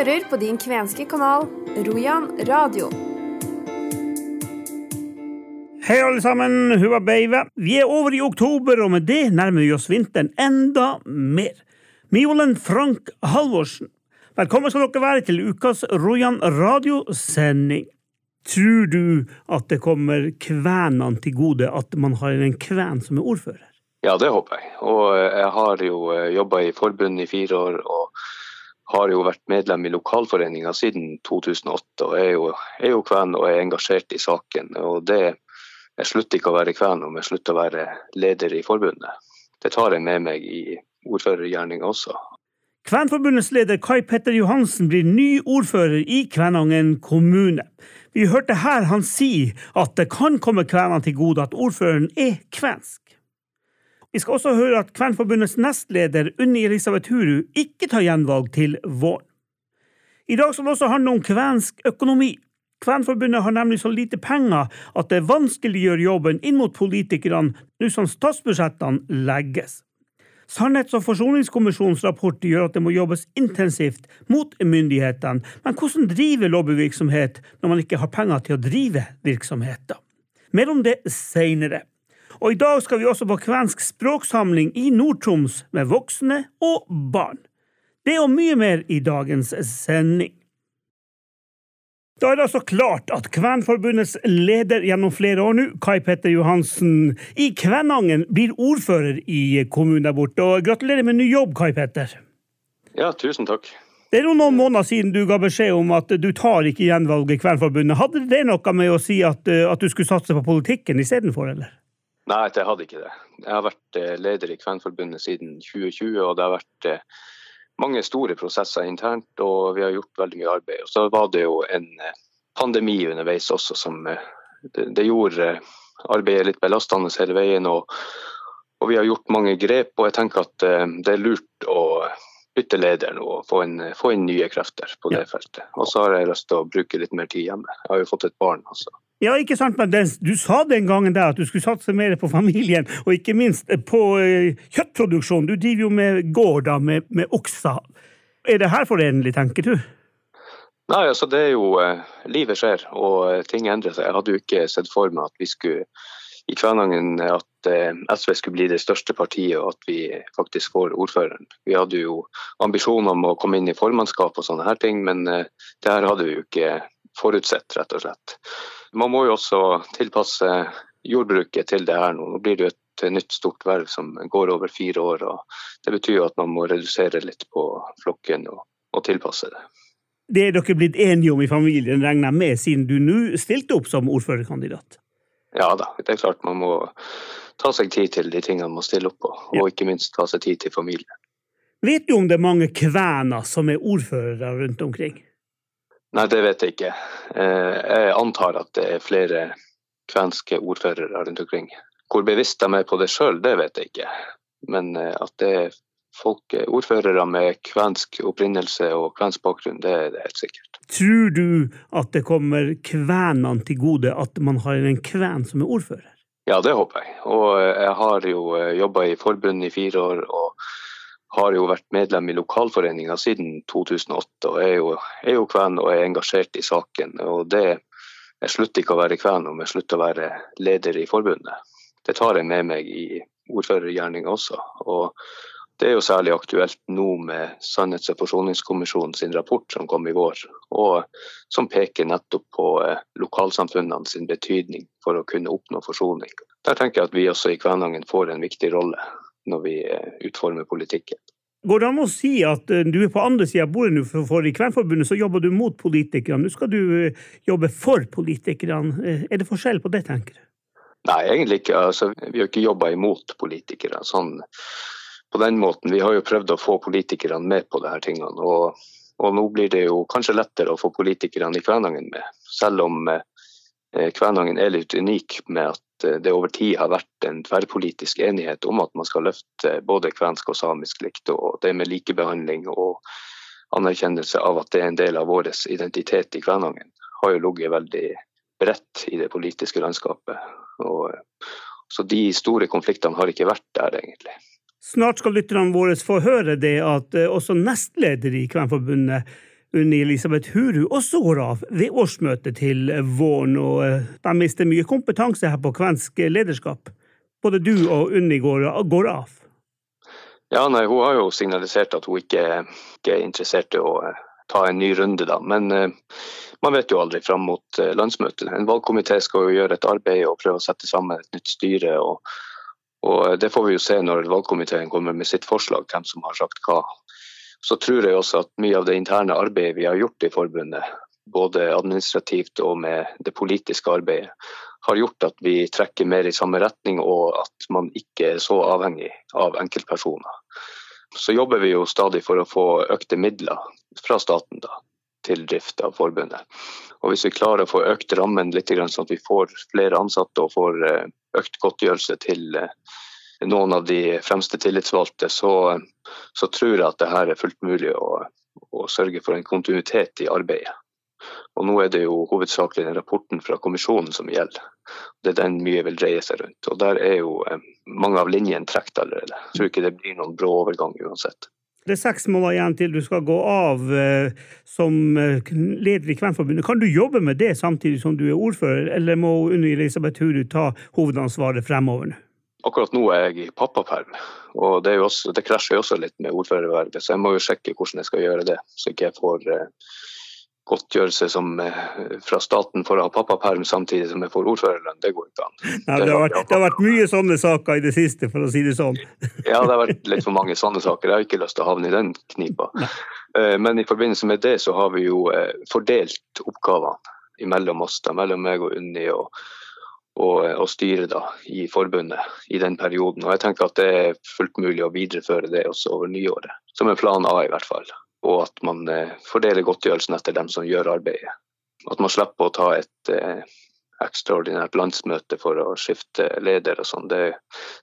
hører på din kvenske kanal Rojan radio. Hei, alle sammen. Hua beive. Vi er over i oktober, og med det nærmer vi oss vinteren enda mer. Miolen Frank Halvorsen, velkommen skal dere være til ukas Rojan radiosending. Tror du at det kommer kvenene til gode at man har en kven som er ordfører? Ja, det håper jeg. Og jeg har jo jobba i forbundet i fire år. og har jo vært medlem i lokalforeninga siden 2008 og er jo, er jo kven og er engasjert i saken. og det Jeg slutter ikke å være kven om jeg slutter å være leder i forbundet. Det tar jeg med meg i ordførergjerninga også. Kvenforbundets leder Kai Petter Johansen blir ny ordfører i Kvænangen kommune. Vi hørte her han si at det kan komme kvenene til gode at ordføreren er kvensk. Vi skal også høre at Kvernforbundets nestleder Unni Elisabeth Huru ikke tar gjenvalg til våren. I dag skal det også handle om kvensk økonomi. Kvenforbundet har nemlig så lite penger at det vanskeliggjør jobben inn mot politikerne nå som statsbudsjettene legges. Sannhets- og forsoningskommisjonens rapport gjør at det må jobbes intensivt mot myndighetene, men hvordan drive lobbyvirksomhet når man ikke har penger til å drive virksomheter? Mer om det seinere. Og i dag skal vi også på kvensk språksamling i Nord-Troms med voksne og barn. Det og mye mer i dagens sending. Da er det altså klart at Kvenforbundets leder gjennom flere år nå, Kai Petter Johansen, i Kvænangen blir ordfører i kommunen der borte. Og gratulerer med ny jobb, Kai Petter. Ja, tusen takk. Det er noen måneder siden du ga beskjed om at du tar ikke gjenvalget i Kvenforbundet. Hadde det noe med å si at, at du skulle satse på politikken istedenfor, eller? Nei, jeg hadde ikke det. Jeg har vært leder i Kvenforbundet siden 2020, og det har vært mange store prosesser internt, og vi har gjort veldig mye arbeid. Og så var det jo en pandemi underveis også som det, gjorde arbeidet litt belastende hele veien. Og, og, vi har gjort mange grep, og jeg tenker at det er lurt å bytte leder nå og få inn, få inn nye krefter på det feltet. Og så har jeg lyst til å bruke litt mer tid hjemme. Jeg har jo fått et barn også. Ja, ikke sant, men den, Du sa den gangen der at du skulle satse mer på familien, og ikke minst på eh, kjøttproduksjon. Du driver jo med gård da, med, med okser. Er det her forenlig, tenker du? Nei, altså det er jo eh, Livet skjer, og uh, ting endrer seg. Jeg hadde jo ikke sett for meg at vi skulle i Kvænangen at SV skulle bli det største partiet, og at vi faktisk får ordføreren. Vi hadde jo ambisjoner om å komme inn i formannskap og sånne her ting, men det her hadde vi jo ikke forutsett, rett og slett. Man må jo også tilpasse jordbruket til det her nå. Nå blir det jo et nytt stort verv som går over fire år. og Det betyr jo at man må redusere litt på flokken og, og tilpasse det. Det er dere blitt enige om i familien, regner med, siden du nå stilte opp som ordførerkandidat? Ja da, det er klart man må ta seg tid til de tingene man må stille opp på, og ja. ikke minst ta seg tid til familien. Vet du om det er mange kvener som er ordførere rundt omkring? Nei, det vet jeg ikke. Jeg antar at det er flere kvenske ordførere rundt omkring. Hvor bevisst de er på det sjøl, det vet jeg ikke. Men at det er folk, ordførere med kvensk opprinnelse og kvensk bakgrunn, det er det helt sikkert. Tror du at det kommer kvenene til gode at man har en kven som er ordfører? Ja, det håper jeg. Og jeg har jo jobba i forbundet i fire år. og har jo vært medlem i lokalforeninga siden 2008 og er jo, er jo kven og er engasjert i saken. og det Jeg slutter ikke å være kven om jeg slutter å være leder i forbundet. Det tar jeg med meg i ordførergjerninga også. og det er jo særlig aktuelt nå med Sannhets- og forsoningskommisjonen sin rapport som kom i vår, og som peker nettopp på lokalsamfunnene sin betydning for å kunne oppnå forsoning. Der tenker jeg at vi også i Kvænangen får en viktig rolle når vi utformer politikken. Går det an å si at du er på andre sida av bordet nå, for i Kvernforbundet så jobber du mot politikerne. Nå skal du jobbe for politikerne. Er det forskjell på det, tenker du? Nei, egentlig ikke. Altså, vi har ikke jobba imot politikere. sånn på den måten. Vi har jo prøvd å få politikerne med på disse tingene. Og, og, nå blir det jo kanskje lettere å få politikerne i Kvænangen med. Selv om eh, Kvænangen er litt unik med at eh, det over tid har vært en tverrpolitisk enighet om at man skal løfte både kvensk og samisk likt. Og det med likebehandling og anerkjennelse av at det er en del av vår identitet i Kvænangen, har jo ligget veldig bredt i det politiske landskapet. Og, så de store konfliktene har ikke vært der, egentlig. Snart skal lytterne våre få høre det at også nestleder i Kvenforbundet Unni Elisabeth Huru også går av ved årsmøtet til våren, og eh, de mister mye kompetanse her på kvensk lederskap. Både du og Unni går, går av. Ja, nei, Hun har jo signalisert at hun ikke, ikke er interessert i å eh, ta en ny runde, da. Men uh, man vet jo aldri fram mot uh, landsmøtet. En valgkomité skal jo gjøre et arbeid og prøve å sette sammen et nytt styre. og og Det får vi jo se når valgkomiteen kommer med sitt forslag, hvem som har sagt hva. Så tror jeg også at mye av det interne arbeidet vi har gjort i forbundet, både administrativt og med det politiske arbeidet, har gjort at vi trekker mer i samme retning, og at man ikke er så avhengig av enkeltpersoner. Så jobber vi jo stadig for å få økte midler fra staten da, til drift av forbundet. Og Hvis vi klarer å få økt rammen litt, sånn at vi får flere ansatte og får eh, økt godtgjørelse til eh, noen av de fremste tillitsvalgte, så, så tror jeg at det her er fullt mulig å, å, sørge for en kontinuitet i arbeidet. Og Nå er det jo hovedsakelig den rapporten fra kommisjonen som gjelder. Det er den mye vil dreie seg rundt. Og Der er jo eh, mange av linjene trukket allerede. Jeg tror ikke det blir noen brå overgang uansett. Det er seks måneder igjen til du skal gå av eh, som eh, leder i Kvenforbundet. Kan du jobbe med det samtidig som du er ordfører, eller må Unni Elisabeth Huru ta hovedansvaret fremover nå? Akkurat nå er jeg i pappaperm, og det, også, det krasjer jo også litt med ordførervervet. Så jeg må jo sjekke hvordan jeg skal gjøre det, så ikke jeg får eh, godtgjørelse som, eh, fra staten for å ha pappaperm samtidig som jeg får ordførerlønn. Det går ikke an. Nei, det, har vært, det, har vært, mye sånne saker i det siste, for å si det sånn. ja, det har vært litt for mange sånne saker. Jeg har ikke lyst til å havne i den knipa. Eh, men i forbindelse med det så har vi jo fordelt oppgavene mellom oss, da, mellom meg og Unni og, og, og styret da, i forbundet i den perioden. Og jeg tenker at det er fullt mulig å videreføre det også over nyåret. Som en plan A, i hvert fall og at man eh, fordeler godtgjørelsen etter dem som gjør arbeidet. At man slipper å ta et eh, ekstraordinært landsmøte for å skifte leder og sånn, det,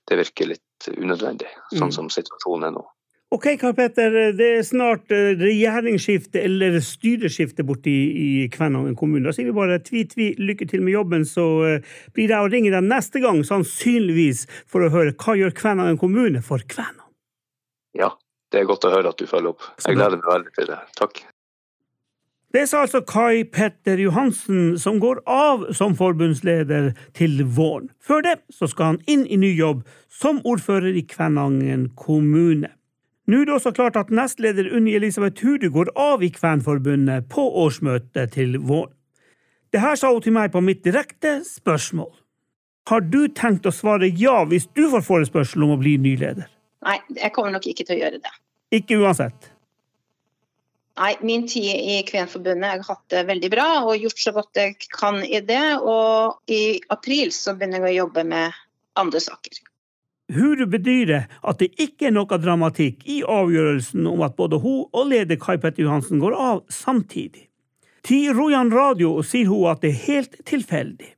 det, virker litt unødvendig, sånn mm. som situasjonen er nå. Ok, Karl Petter, det er snart eh, regjeringsskifte eller styreskifte borte i, i Kvænangen kommune. Da sier vi bare tvi-tvi, lykke til med jobben, så uh, blir det å ringe deg neste gang, sannsynligvis for å høre hva gjør Kvænangen kommune for Kvænangen. Ja, det er godt å høre at du følger opp. Jeg gleder meg veldig til det. Takk. Det sa altså Kai Petter Johansen, som går av som forbundsleder til våren. Før det så skal han inn i ny jobb som ordfører i Kvænangen kommune. Nå er det også klart at nestleder Unni Elisabeth Hude går av i Kvenforbundet på årsmøtet til våren. Det her sa hun til meg på mitt direkte spørsmål. Har du tenkt å svare ja hvis du får forespørsel om å bli ny leder? Nei, jeg kommer nok ikke til å gjøre det. Ikke uansett? Nei, min tid i Kvenforbundet jeg har hatt det veldig bra og gjort så godt jeg kan i det. Og i april så begynner jeg å jobbe med andre saker. Huru bedyrer at det ikke er noe dramatikk i avgjørelsen om at både hun og leder Kai Petter Johansen går av samtidig. Til Rojan Radio sier hun at det er helt tilfeldig.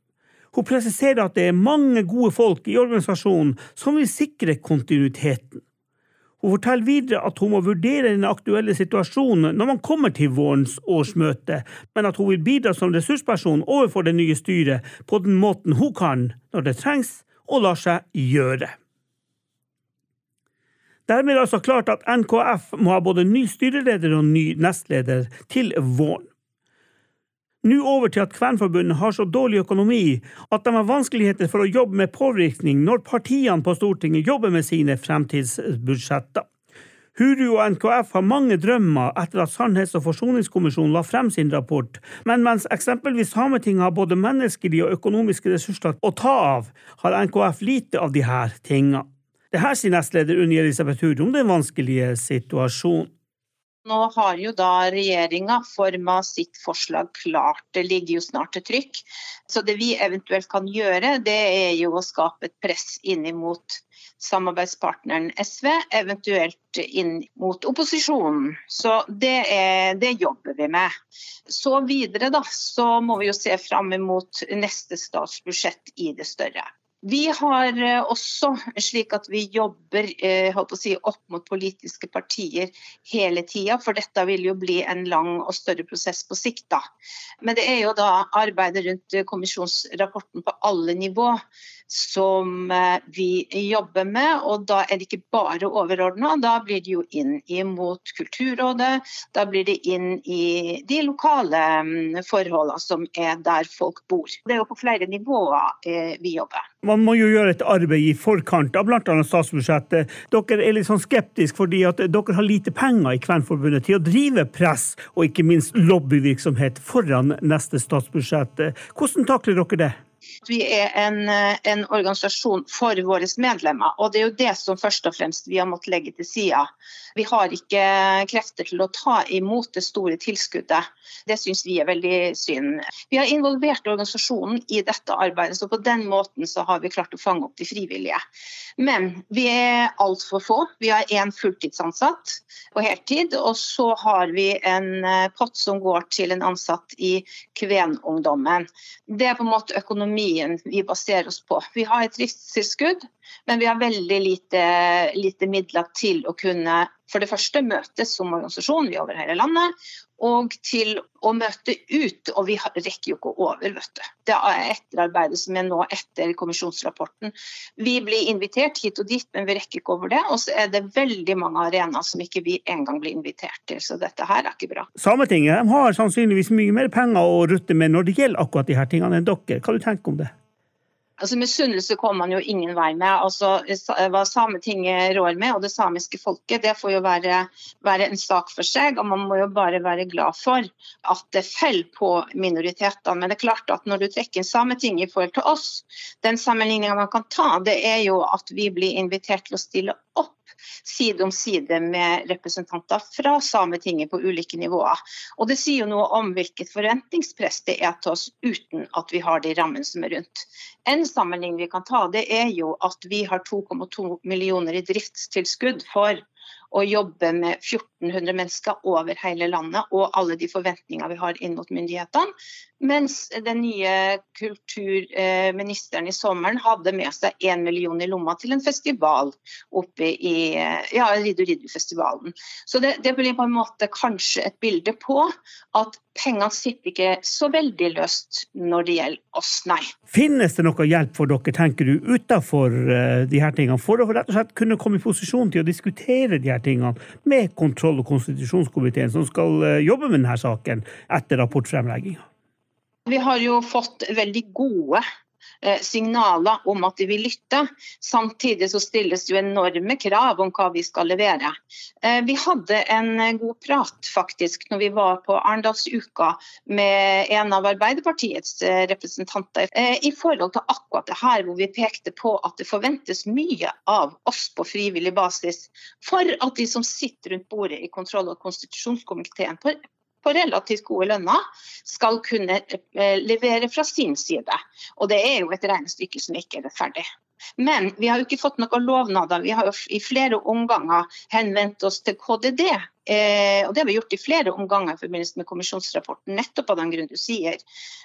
Hun presiserer at det er mange gode folk i organisasjonen som vil sikre kontinuiteten. Hun forteller videre at hun må vurdere den aktuelle situasjonen når man kommer til vårens årsmøte, men at hun vil bidra som ressursperson overfor det nye styret på den måten hun kan når det trengs og lar seg gjøre. Dermed er det altså klart at NKF må ha både ny styreleder og ny nestleder til våren. Nå over til at Kvenforbundet har så dårlig økonomi at de har vanskeligheter for å jobbe med påvirkning når partiene på Stortinget jobber med sine fremtidsbudsjetter. Huru og NKF har mange drømmer etter at Sannhets- og forsoningskommisjonen la frem sin rapport, men mens eksempelvis Sametinget har både menneskelige og økonomiske ressurser å ta av, har NKF lite av disse tingene. Det her sier nestleder Unni Elisabeth Huru om den vanskelige situasjonen. Nå har jo da regjeringa forma sitt forslag klart, det ligger jo snart til trykk. Så det vi eventuelt kan gjøre, det er jo å skape et press inn mot samarbeidspartneren SV, eventuelt inn mot opposisjonen. Så det, er, det, jobber vi med. Så videre da, så må vi jo se fram mot neste statsbudsjett i det større. Vi har eh, også slik at vi jobber eh, si, opp mot politiske partier hele tida, for dette vil jo bli en lang og større prosess på sikt. da. Men det er jo da arbeidet rundt kommisjonsrapporten på alle nivå som eh, vi jobber med. Og da er det ikke bare overordna, da blir det jo inn imot Kulturrådet. Da blir det inn i de lokale mm, forholdene som er der folk bor. Det er jo på flere nivåer eh, vi jobber. Man må jo gjøre et arbeid i forkant av bl.a. statsbudsjettet. Dere er litt sånn skeptiske fordi at dere har lite penger i Kvenforbundet til å drive press og ikke minst lobbyvirksomhet foran neste statsbudsjett. Hvordan takler dere det? Vi er en, en, organisasjon for våre medlemmer, og det er jo det som først og fremst vi har måttet legge til side. Vi har ikke krefter til å ta imot det store tilskuddet. Det syns vi er veldig synd. Vi har involvert organisasjonen i dette arbeidet, så på den måten så har vi klart å fange opp de frivillige. Men vi er altfor få. Vi har én fulltidsansatt på heltid, og så har vi en eh, pott som går til en ansatt i Kvenungdommen. Det er på en måte økonomien vi baserer oss på. Vi har et driftstilskudd, men vi har veldig lite, lite midler til å kunne for det første møtes som organisasjon, vi over hele landet, og til å møte ut. Og vi rekker jo ikke over, vet du. Det er etterarbeidet som er nå etter kommisjonsrapporten. Vi blir invitert hit og dit, men vi rekker ikke over det. Og så er det veldig mange arenaer som ikke vi engang blir invitert til. Så dette her er ikke bra. Sametinget har sannsynligvis mye mer penger å rutte med når det gjelder akkurat de her tingene enn dere. Hva du tenker om det? Altså Misunnelse kommer man jo ingen vei med. Altså, hva Sametinget rår med, og det samiske folket, det får jo være, være, en sak for seg. og Man må jo bare være glad for at det faller på minoritetene. Men det er klart at når du trekker inn Sametinget i forhold til oss, den sammenligninga man kan ta, det er jo at vi blir invitert til å stille opp side om side med representanter fra Sametinget på ulike nivåer. Og Det sier jo noe om hvilket forventningspress det er til oss uten at vi har de rammene som er rundt. En sammenligning vi kan ta, det er jo at vi har 2,2 millioner i driftstilskudd for å jobbe med 1400 mennesker over hele landet og alle de forventningene vi har inn mot myndighetene. Mens den nye kulturministeren i sommeren hadde med seg én million i lomma til en festival oppe i ja, Riddu Riddu-festivalen. Så det, det, blir på en måte kanskje et bilde på at pengene sitter ikke så veldig løst når det gjelder oss, nei. Finnes det noe hjelp for dere, tenker du, utenfor uh, de her tingene, for å rett og slett kunne komme i posisjon til å diskutere de her tingene med kontroll- og konstitusjonskomiteen, som skal uh, jobbe med denne saken etter rapportfremlegginga? Vi har jo fått veldig gode eh, signaler om at de vil lytte. Samtidig så stilles det enorme krav om hva vi skal levere. Eh, vi hadde en god prat faktisk når vi var på Arendalsuka med en av Arbeiderpartiets eh, representanter i forhold til akkurat det her hvor vi pekte på at det forventes mye av oss på frivillig basis for at de som sitter rundt bordet i kontroll- og konstitusjonskomiteen på relativt gode lønner skal kunne eh, levere fra sin side. Og det er jo et regnestykke som ikke er rettferdig. Men vi har jo ikke fått noen lovnader. Vi har jo i flere omganger henvendt oss til KDD. Eh, og det har vi gjort i flere omganger i forbindelse med kommisjonsrapporten, nettopp av den grunn du sier.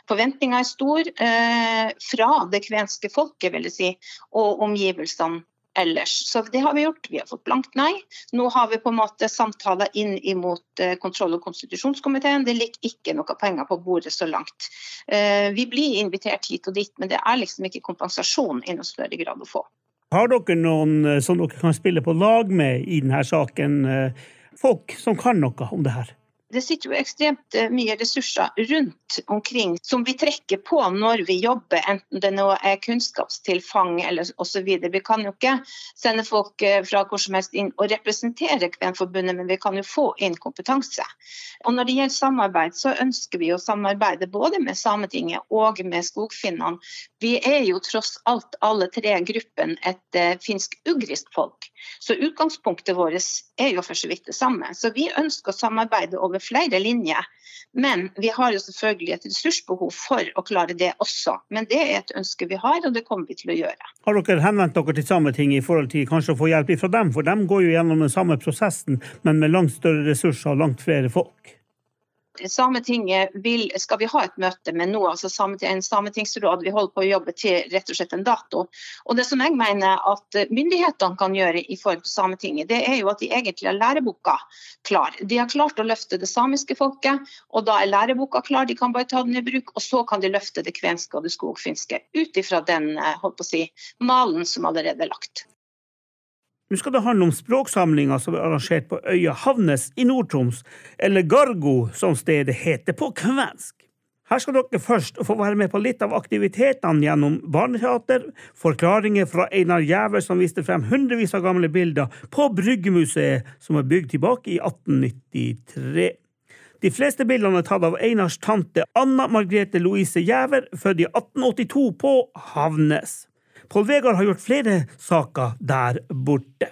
Forventninga er stor eh, fra det kvenske folket, vil jeg si, og omgivelsene ellers. Så det har vi gjort. Vi har fått blankt nei. Nå har vi på en måte samtaler inn imot eh, kontroll- og konstitusjonskomiteen. Det ligger ikke noe penger på bordet så langt. Eh, vi blir invitert hit og dit, men det er liksom ikke kompensasjon i noe større grad å få. Har dere noen eh, som dere kan spille på lag med i denne saken? Folk som kan noe om det her? Det sitter jo ekstremt eh, mye ressurser rundt omkring som vi trekker på når vi jobber, enten det nå er kunnskapstilfang eller osv. Vi kan jo ikke sende folk eh, fra hvor som helst inn og representere Kvenforbundet, men vi kan jo få inn kompetanse. Og Når det gjelder samarbeid, så ønsker vi å samarbeide både med Sametinget og med skogfinnene. Vi er jo tross alt alle tre gruppen et uh, finsk-ugrisk folk. Så utgangspunktet vårt er jo for så vidt det samme. Så vi ønsker å samarbeide over flere linjer. Men vi har jo selvfølgelig et ressursbehov for å klare det også. Men det er et ønske vi har, og det kommer vi til å gjøre. Har dere henvendt dere til Sametinget i forhold til kanskje å få hjelp fra dem? For de går jo gjennom den samme prosessen, men med langt større ressurser og langt flere folk. Sametinget vil, skal vi ha et møte med nå, altså en sametingsråd. Vi holder på å jobbe til rett og slett en dato. Og Det som jeg mener at myndighetene kan gjøre i forhold til Sametinget, det er jo at de egentlig har læreboka klar. De har klart å løfte det samiske folket, og da er læreboka klar. De kan bare ta den i bruk, og så kan de løfte det kvenske og det skogfinske ut ifra den eh, holdt på å si, malen som allerede er lagt. Nå skal det handle om språksamlinga som er arrangert på øya Havnes i Nord-Troms, eller Gargo som stedet heter på kvensk. Her skal dere først få være med på litt av aktivitetene gjennom barneteater, forklaringer fra Einar Gjæver som viste frem hundrevis av gamle bilder på Bryggemuseet som er bygd tilbake i 1893. De fleste bildene er tatt av Einars tante Anna Margrethe Louise Gjæver, født i 1882 på Havnes. Pål Vegard har gjort flere saker der borte.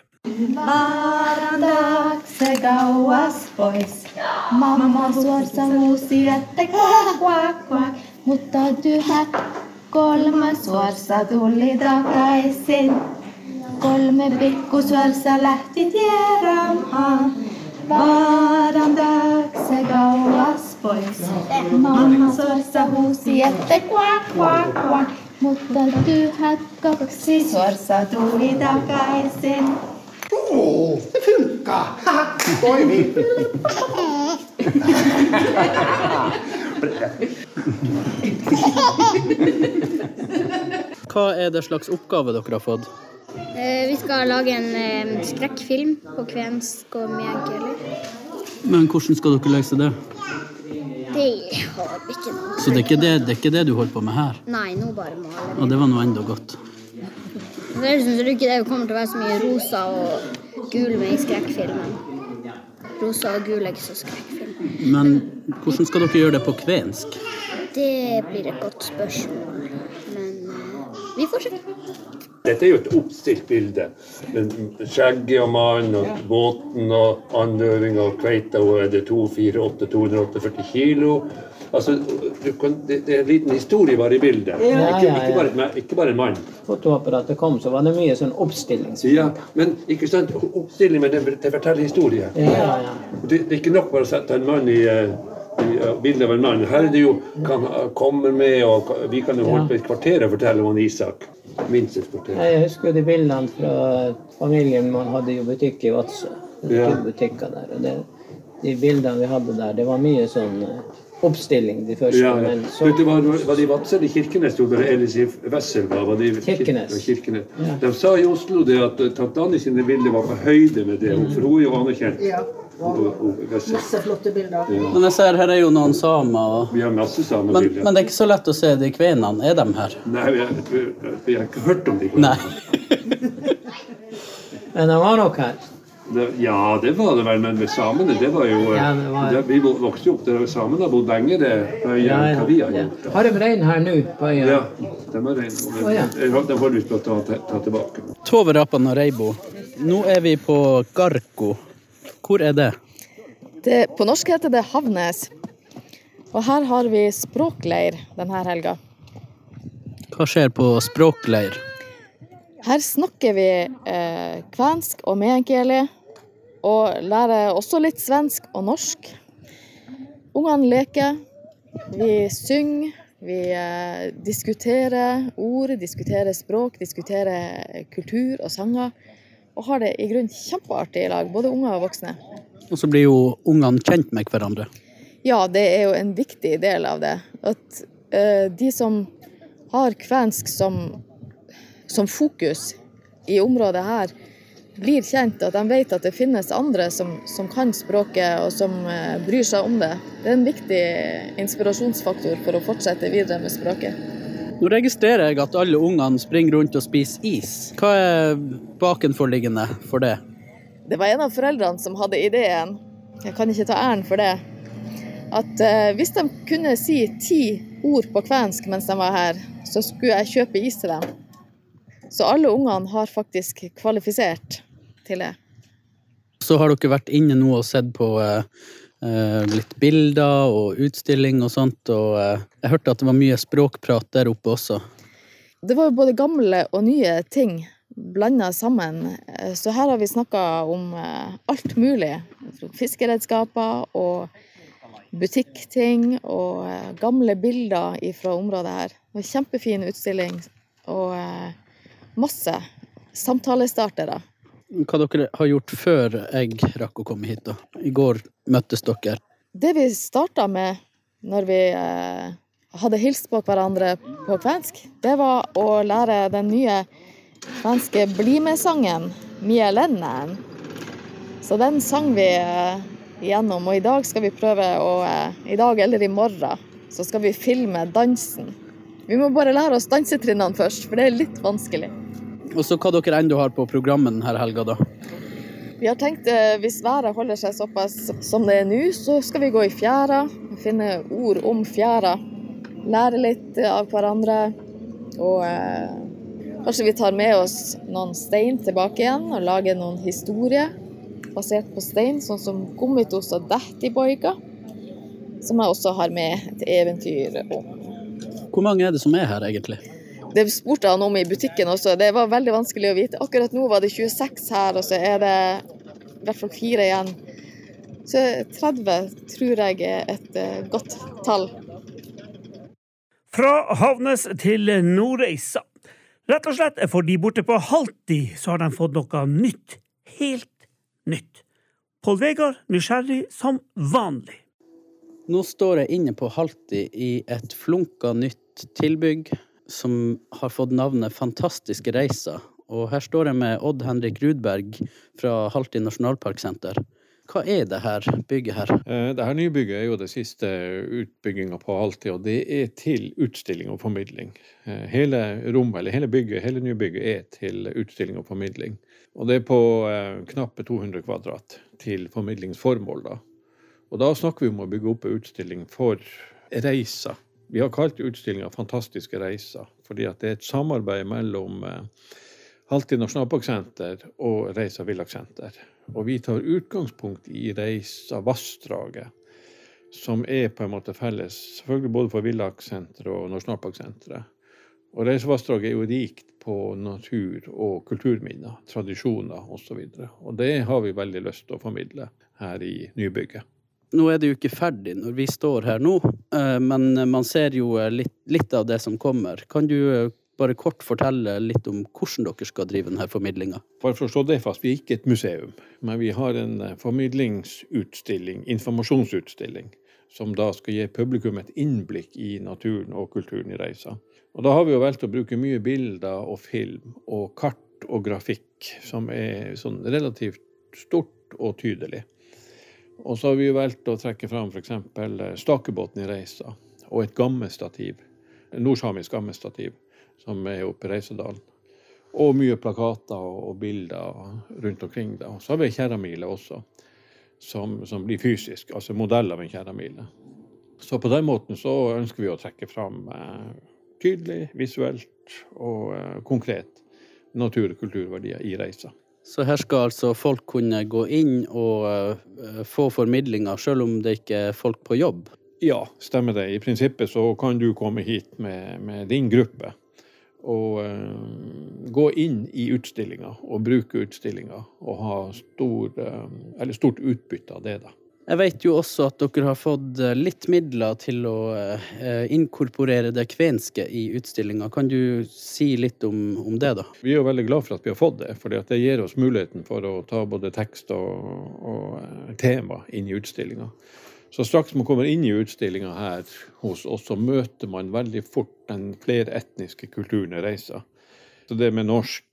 Mutta tyhä kolme suorsa tuli takaisin. Kolme pikkusuorsa lähti tieramaan. Varandaksi kauas pois. Mamma suorsa huusi, että kuak, kuak, kuak. Mutta tyhät kaksi suorsa tuli takaisin. Å, det funka! Toimii. Hva er det slags oppgave dere har fått? Eh, vi skal lage en eh, skrekkfilm på kvensk og meänkieli. Men hvordan skal dere løse det? Det har vi ikke noe Så det er ikke det, det, er ikke det du holder på med her? Nei, nå bare maler Og det var nå enda godt. Jeg syns ikke det kommer til å være så mye rosa og gul med i skrekkfilmen. Rosa og gul er ikke så skrekkfilm. Men hvordan skal dere gjøre det på kvensk? Det blir et godt spørsmål. Vi får se. Dette er jo et oppstilt bilde. Men Skjegget og mannen og båten og andøringa og kveita og er det 248 248 kilo. Altså, du kan, det, det er en liten historie bare i bildet. Ja, ikke, ja, ikke, ja. bare, ikke bare en mann. Fotoapparatet kom, så var det mye sånn oppstilling. Ja, men ikke sant, oppstilling, men det, det forteller historie. Ja, ja, ja. Det, det er ikke nok bare å sette en mann i, eh, i bildet av en mann. Her er det jo kan kommer med, og vi kan jo holde på et kvarter og fortelle om Isak. Minst et kvarter. Jeg husker jo de bildene fra familien. Man hadde jo butikk i Vadsø. Ja. Butikker der. Og det, de bildene vi hadde der, det var mye sånn eh, oppstilling de første. Ja, ja. Men så Vet du hva, var det i Vadsø eller Kirkenes det, eller i Wessel? Var, var det i Kirkenes. Kirkenes. Ja. De sa i Oslo det at Tantani tante Annie sine bilder var på høyde med det, for hun er jo anerkjent. Ja. Masse flotte bilder. Ja. Men jeg ser her er jo noen samer. Og... Vi har masse Men, samebilder. men det er ikke så lett å se de kvenene. Er de her? Nei, vi har, vi har ikke hørt om de. kvenene. Men de var nok her. Det, ja, det var det vel, men med samene, det var jo eh, Ja, det var- det, Vi vokste jo opp der samene har bodd lenge, der. Ja, Ja, vi har ja. gjort. Har de rein her nå på øya? Ja, de har rein. Oh, ja. de holder vi på å ta, ta tilbake. Tove Rapan og Reibo. Nå er vi på Garko. Hvor er det? Det, på norsk heter det Havnes. Og her har vi språkleir denne helga. Hva skjer på språkleir? Her snakker vi eh, kvensk og meänkieli, og lærer også litt svensk og norsk. Ungene leker, vi synger, vi eh, diskuterer ord, diskuterer språk, diskuterer kultur og sanger. Og har det i grunnen kjempeartig i lag, både unger og voksne. Og så blir jo ungene kjent med hverandre. Ja, det er jo en viktig del av det. At eh, de som har kvensk som, som fokus i området her, blir kjent. At de vet at det finnes andre som, som kan språket og som eh, bryr seg om det. Det er en viktig inspirasjonsfaktor for å fortsette videre med språket. Nå registrerer jeg at alle ungene springer rundt og spiser is. Hva er bakenforliggende for det? Det var en av foreldrene som hadde ideen, jeg kan ikke ta æren for det, at eh, hvis de kunne si ti ord på kvensk mens de var her, så skulle jeg kjøpe is til dem. Så alle ungene har faktisk kvalifisert til det. Så har dere vært inne nå og sett på eh, eh, litt bilder og utstilling og sånt, og eh, jeg hørte at det var mye språkprat der oppe også. Det var jo både gamle og nye ting blanda sammen. Eh, Så her har vi snakka om eh, alt mulig. Fiskeredskaper og butikkting og eh, gamle bilder fra området her. Det var en kjempefin utstilling og masse samtalestartere. Hva dere har gjort før jeg rakk å komme hit, da? I går møttes dere. Det vi starta med når vi eh, hadde hilst på hverandre på kvensk, det var å lære den nye kvenske Bli med-sangen, Mie Lenneren. Så den sang vi eh, igjennom, og i dag skal vi prøve å eh, I dag eller i morgen så skal vi filme dansen. Vi må bare lære oss dansetrinnene først, for det er litt vanskelig. Og så hva dere ennå har på programmet denne helga, da? Vi har tenkt at hvis været holder seg såpass som det er nå, så skal vi gå i fjæra. Finne ord om fjæra. Lære litt av hverandre. Og eh, kanskje vi tar med oss noen stein tilbake igjen og lager noen historier basert på stein, sånn som Gummitos og Dæhtiboika. Som jeg også har med et eventyr om. Hvor mange er det som er her, egentlig? Det spurte han om i butikken også. Det var veldig vanskelig å vite. Akkurat nå var det 26 her, og så er det i hvert fall fire igjen. Så 30 tror jeg er et eh, godt tall. Fra Havnes til Nordreisa. Rett og slett fordi borte på Halti så har de fått noe nytt. Helt nytt. Pål Vegard nysgjerrig som vanlig. Nå står jeg inne på Halti i et flunka nytt tilbygg som har fått navnet Fantastiske reiser. Og her står jeg med Odd Henrik Rudberg fra Halti nasjonalparksenter. Hva er det her bygget her? Eh, Det her nybygget er jo det siste utbygginga på Halti, og det er til utstilling og formidling. Eh, Hele rommet, eller hele bygget, hele nybygget er til utstilling og formidling. Og det er på eh, knappe 200 kvadrat til formidlingsformål, da. Og da snakker vi om å bygge opp en utstilling for reiser. Vi har kalt utstillinga 'Fantastiske reiser', fordi det er et samarbeid mellom eh, Halti nasjonalparksenter og Reisa villakssenter. Og vi tar utgangspunkt i Reisa vassdraget, som er på en måte felles selvfølgelig både for villakssenteret og nasjonalparksenteret. Og Reisavassdraget er jo rikt på natur- og kulturminner, tradisjoner osv. Og, så og det har vi veldig lyst til å formidle her i nybygget. Nå er det jo ikke ferdig når vi står her nå, eh, men man ser jo eh, litt, litt av det som kommer. Kan du eh, bare kort fortelle litt om hvordan dere skal drive denne formidlinga? For å slå det fast, vi er ikke et museum, men vi har en formidlingsutstilling, informasjonsutstilling, som da skal gi publikum et innblikk i naturen og kulturen i reisa. Og da har vi jo valgt å bruke mye bilder og film og kart og grafikk som er sånn relativt stort og tydelig. Og så har vi valgt å trekke fram f.eks. stakebåten i Reisa og et gammestativ, nordsamisk gammestativ, som er oppe i Reisadalen. Og mye plakater og bilder rundt omkring. Da. Så har vi ei kjerramile også, som, som, blir fysisk, altså modell av en kjerramile. Så på den måten så ønsker vi å trekke fram eh, tydelig, visuelt og eh, konkret natur- og kulturverdier i Reisa. Så her skal altså folk kunne gå inn og uh, få formidlinger, selv om det ikke er folk på jobb? Ja, stemmer det. I prinsippet så kan du komme hit med, med din gruppe og uh, gå inn i utstillinga og bruke utstillinga og ha stor, uh, stort utbytte av det. da. Jeg vet jo også at dere har fått litt midler til å inkorporere det kvenske i utstillinga. Kan du si litt om, om, det, da? Vi er veldig glad for at vi har fått det, for det gir oss muligheten for å ta både tekst og, og tema inn i utstillinga. Så straks man kommer inn i utstillinga her hos oss, så møter man veldig fort den fleretniske kulturen i reisa. Så det med norsk,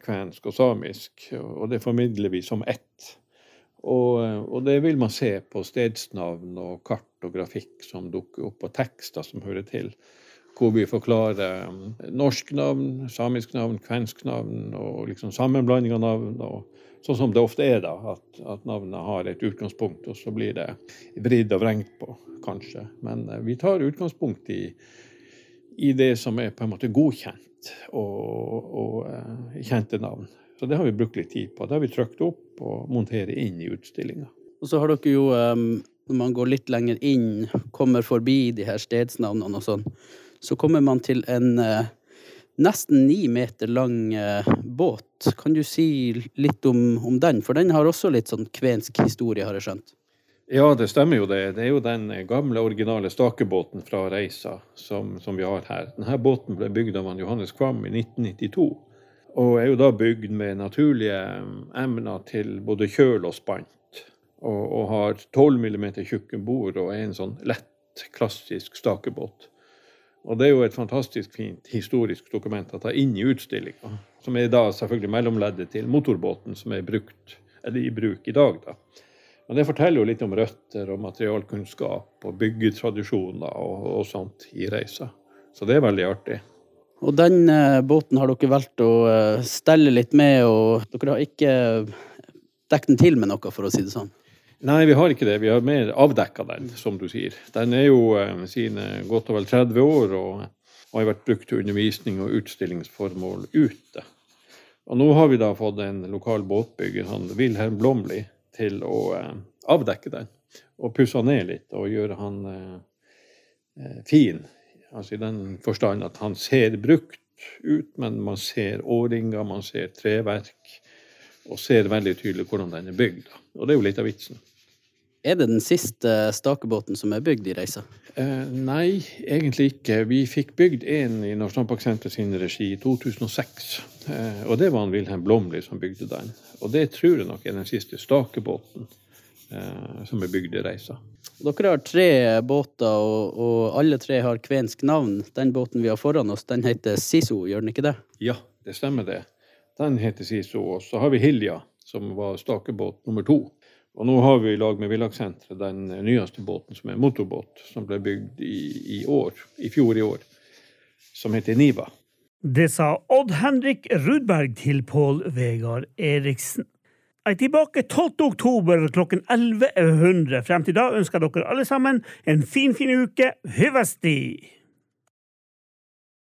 kvensk og samisk, og det formidler vi som ett. Og, og, det vil man se på stedsnavn og kart og grafikk som dukker opp, og tekster som hører til. Hvor vi forklarer norsk navn, samisk navn, kvensk navn og liksom sammenblanding av navn. og Sånn som det ofte er, da, at, at navnet har et utgangspunkt, og så blir det vridd og vrengt på, kanskje. Men vi tar utgangspunkt i, i det som er på en måte godkjent og, og uh, kjente navn. Så det har vi brukt litt tid på. Det har vi trykt opp og monterer inn i utstillinga. Og så har dere jo, når man går litt lenger inn, kommer forbi de her stedsnavnene og sånn, så kommer man til en nesten ni meter lang båt. Kan du si litt om, om, den? For den har også litt sånn kvensk historie, har jeg skjønt? Ja, det stemmer jo det. Det er jo den gamle, originale stakebåten fra Reisa som, som vi har her. Denne båten ble bygd av Johannes Kvam i 1992. Og er jo da bygd med naturlige emner til både kjøl og spant. Og, og har 12 mm tjukke bord og er en sånn lett, klassisk stakebåt. Og det er jo et fantastisk fint historisk dokument å ta inn i utstillinga. Som er da selvfølgelig mellomleddet til motorbåten som er brukt, i bruk i dag. da. Men det forteller jo litt om røtter og materialkunnskap og byggetradisjoner og, og sånt i reisa. Så det er veldig artig. Og den eh, båten har dere valgt å eh, stelle litt med, og dere har ikke dekket den til med noe, for å si det sånn? Nei, vi har ikke det. Vi har mer avdekka den, som du sier. Den er jo eh, sine godt og vel 30 år og har vært brukt til undervisning og utstillingsformål ute. Og nå har vi da fått en lokal båtbygger, han Wilhelm Blomli, til å eh, avdekke den. Og pusse han ned litt og gjøre han eh, eh, fin. Altså i den forstand at han ser brukt ut, men man ser årringer, man ser treverk. Og ser veldig tydelig hvordan den er bygd. Og det er jo litt av vitsen. Er det den siste stakebåten som er bygd i Reisa? Eh, nei, egentlig ikke. Vi fikk bygd en i Nasjonalparksenteret sin regi i 2006. Eh, og det var han Wilhelm Blomli som bygde den. Og det tror jeg nok er den siste stakebåten eh, som er bygd i Reisa. Dere har tre båter, og, og, alle tre har kvensk navn. Den båten vi har foran oss, den heter Siso, gjør den ikke det? Ja, det stemmer det. Den heter Siso. Og så har vi Hilja, som var stakebåt nummer to. Og nå har vi i lag med Villakssenteret den nyeste båten, som er motorbåt, som ble bygd i, i år, i fjor i år, som heter Niva. Det sa Odd Henrik Rudberg til Pål Vegard Eriksen. Er tilbake 12. oktober klokken 11.00. Frem til da ønsker dere alle sammen en fin, fin uke. Hyvesti!